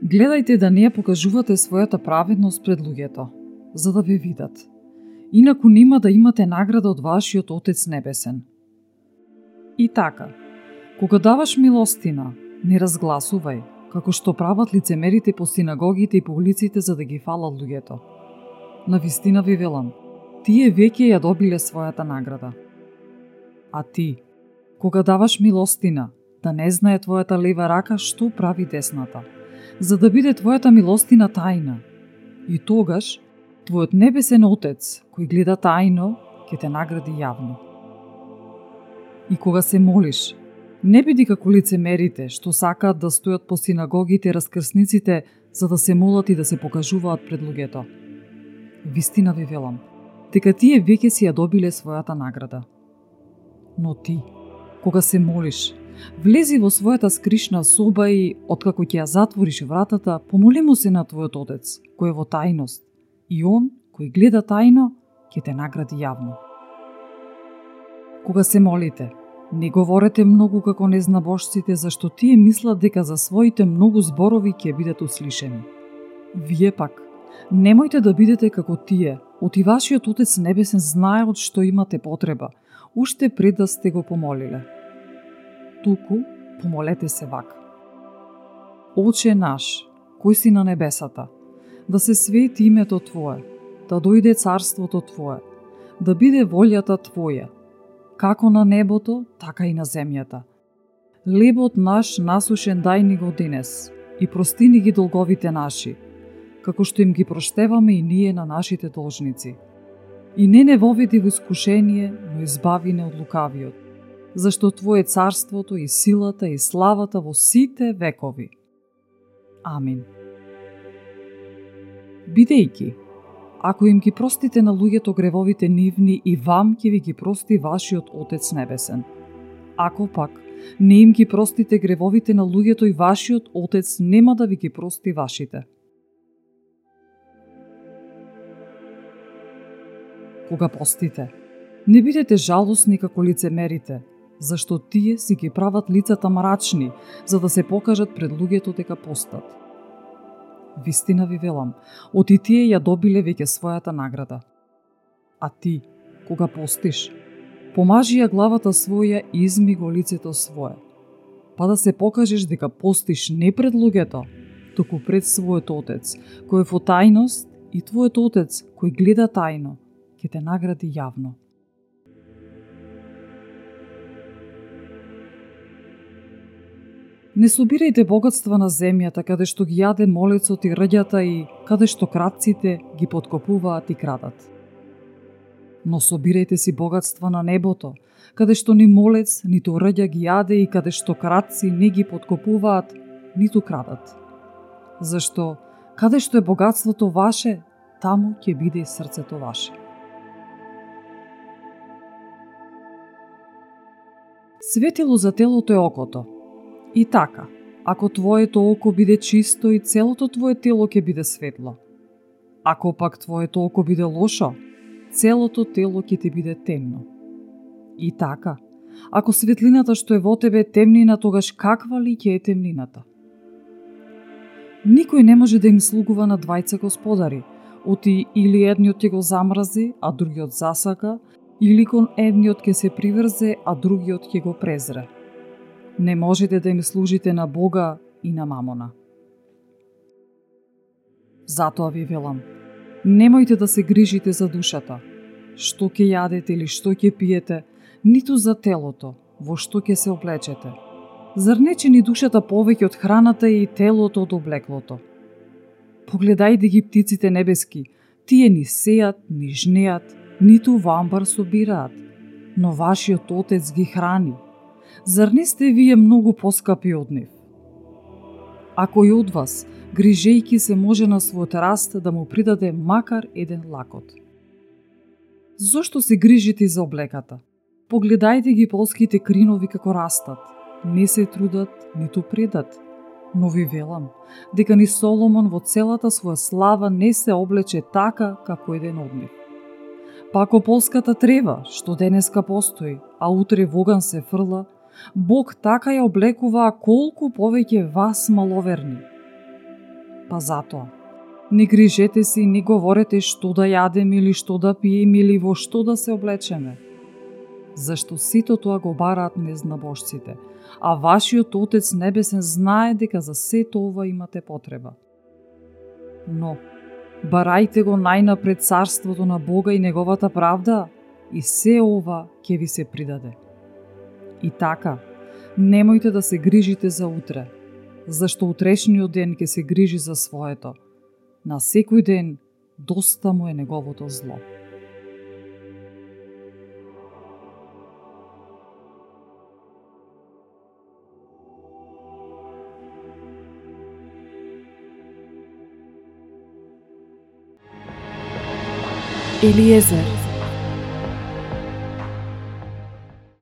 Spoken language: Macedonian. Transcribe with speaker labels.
Speaker 1: Гледајте да не ја покажувате својата праведност пред луѓето, за да ве видат. Инаку нема да имате награда од вашиот Отец Небесен. И така, кога даваш милостина, не разгласувај, како што прават лицемерите по синагогите и по улиците за да ги фалат луѓето. На вистина ви велам, тие веќе ја добиле својата награда. А ти, кога даваш милостина, да не знае твојата лева рака што прави десната – за да биде твојата милостина тајна. И тогаш, твојот небесен Отец, кој гледа тајно, ќе те награди јавно. И кога се молиш, не биди како лицемерите, што сакаат да стојат по синагогите и раскрсниците, за да се молат и да се покажуваат пред луѓето. Вистина ви велам, дека тие веќе си ја добиле својата награда. Но ти, кога се молиш, Влези во својата скришна соба и, откако ќе ја затвориш вратата, помоли му се на твојот отец, кој е во тајност, и он, кој гледа тајно, ќе те награди јавно. Кога се молите, не говорете многу како незнабожците, зашто тие мислат дека за своите многу зборови ќе бидат услишени. Вие пак, немојте да бидете како тие, оти и вашиот Отец Небесен знае од што имате потреба, уште пред да сте го помолиле туку помолете се вака. Оче наш, кој си на небесата, да се свети името Твое, да дојде царството Твое, да биде волјата Твоја, како на небото, така и на земјата. Лебот наш насушен дај ни го денес и прости ни ги долговите наши, како што им ги проштеваме и ние на нашите должници. И не не воведи во искушение, но избави не од лукавиот зашто Твое царството и силата и славата во сите векови. Амин. Бидејќи, ако им ги простите на луѓето гревовите нивни, и вам ќе ви ги прости вашиот Отец Небесен. Ако пак не им ги простите гревовите на луѓето и вашиот Отец нема да ви ги прости вашите. Кога постите, не бидете жалосни како лицемерите, зашто тие си ги прават лицата мрачни, за да се покажат пред луѓето дека постат. Вистина ви велам, оти и тие ја добиле веќе својата награда. А ти, кога постиш, помажи ја главата своја и изми го лицето свое, па да се покажеш дека постиш не пред луѓето, туку пред својот Отец, кој е во тајност и твојот Отец, кој гледа тајно, ќе те награди јавно. Не собирајте богатства на земјата, каде што ги јаде молецот и рѓата и каде што кратците ги подкопуваат и крадат. Но собирајте си богатства на небото, каде што ни молец, ниту рѓа ги јаде и каде што кратци не ги подкопуваат, ниту крадат. Зашто, каде што е богатството ваше, таму ќе биде и срцето ваше. Светило за телото е окото, И така, ако твоето око биде чисто и целото твое тело ќе биде светло. Ако пак твоето око биде лошо, целото тело ќе ти биде темно. И така, ако светлината што е во тебе е темнина, тогаш каква ли ќе е темнината? Никој не може да им слугува на двајца господари, оти или едниот ќе го замрази, а другиот засака, или кон едниот ќе се приврзе, а другиот ќе го презре. Не можете да им служите на Бога и на мамона. Затоа ви велам, немојте да се грижите за душата, што ќе јадете или што ќе пиете, ниту за телото, во што ќе се облечете. Зар не ни душата повеќе од храната и телото од облеклото? Погледајте да ги птиците небески, тие ни сеат, ни жнеат, ниту вамбар собираат, но вашиот Отец ги храни. Зар не сте вие многу поскапи од нив? А кој од вас, грижејки се може на својот раст да му придаде макар еден лакот? Зошто се грижите за облеката? Погледајте ги полските кринови како растат. Не се трудат, ниту предат. Но ви велам, дека ни Соломон во целата своја слава не се облече така како еден од нив. Па Пако полската трева, што денеска постои, а утре воган се фрла, Бог така ја облекува колку повеќе вас маловерни. Па затоа, не грижете се и не говорете што да јадеме или што да пиеме или во што да се облечеме. Зашто сито тоа го бараат незнабожците, а вашиот Отец Небесен знае дека за се тоа имате потреба. Но, барајте го најнапред царството на Бога и неговата правда, и се ова ќе ви се придаде. И така, немојте да се грижите за утре, зашто утрешниот ден ќе се грижи за своето. На секој ден доста му е неговото зло.
Speaker 2: Eliezer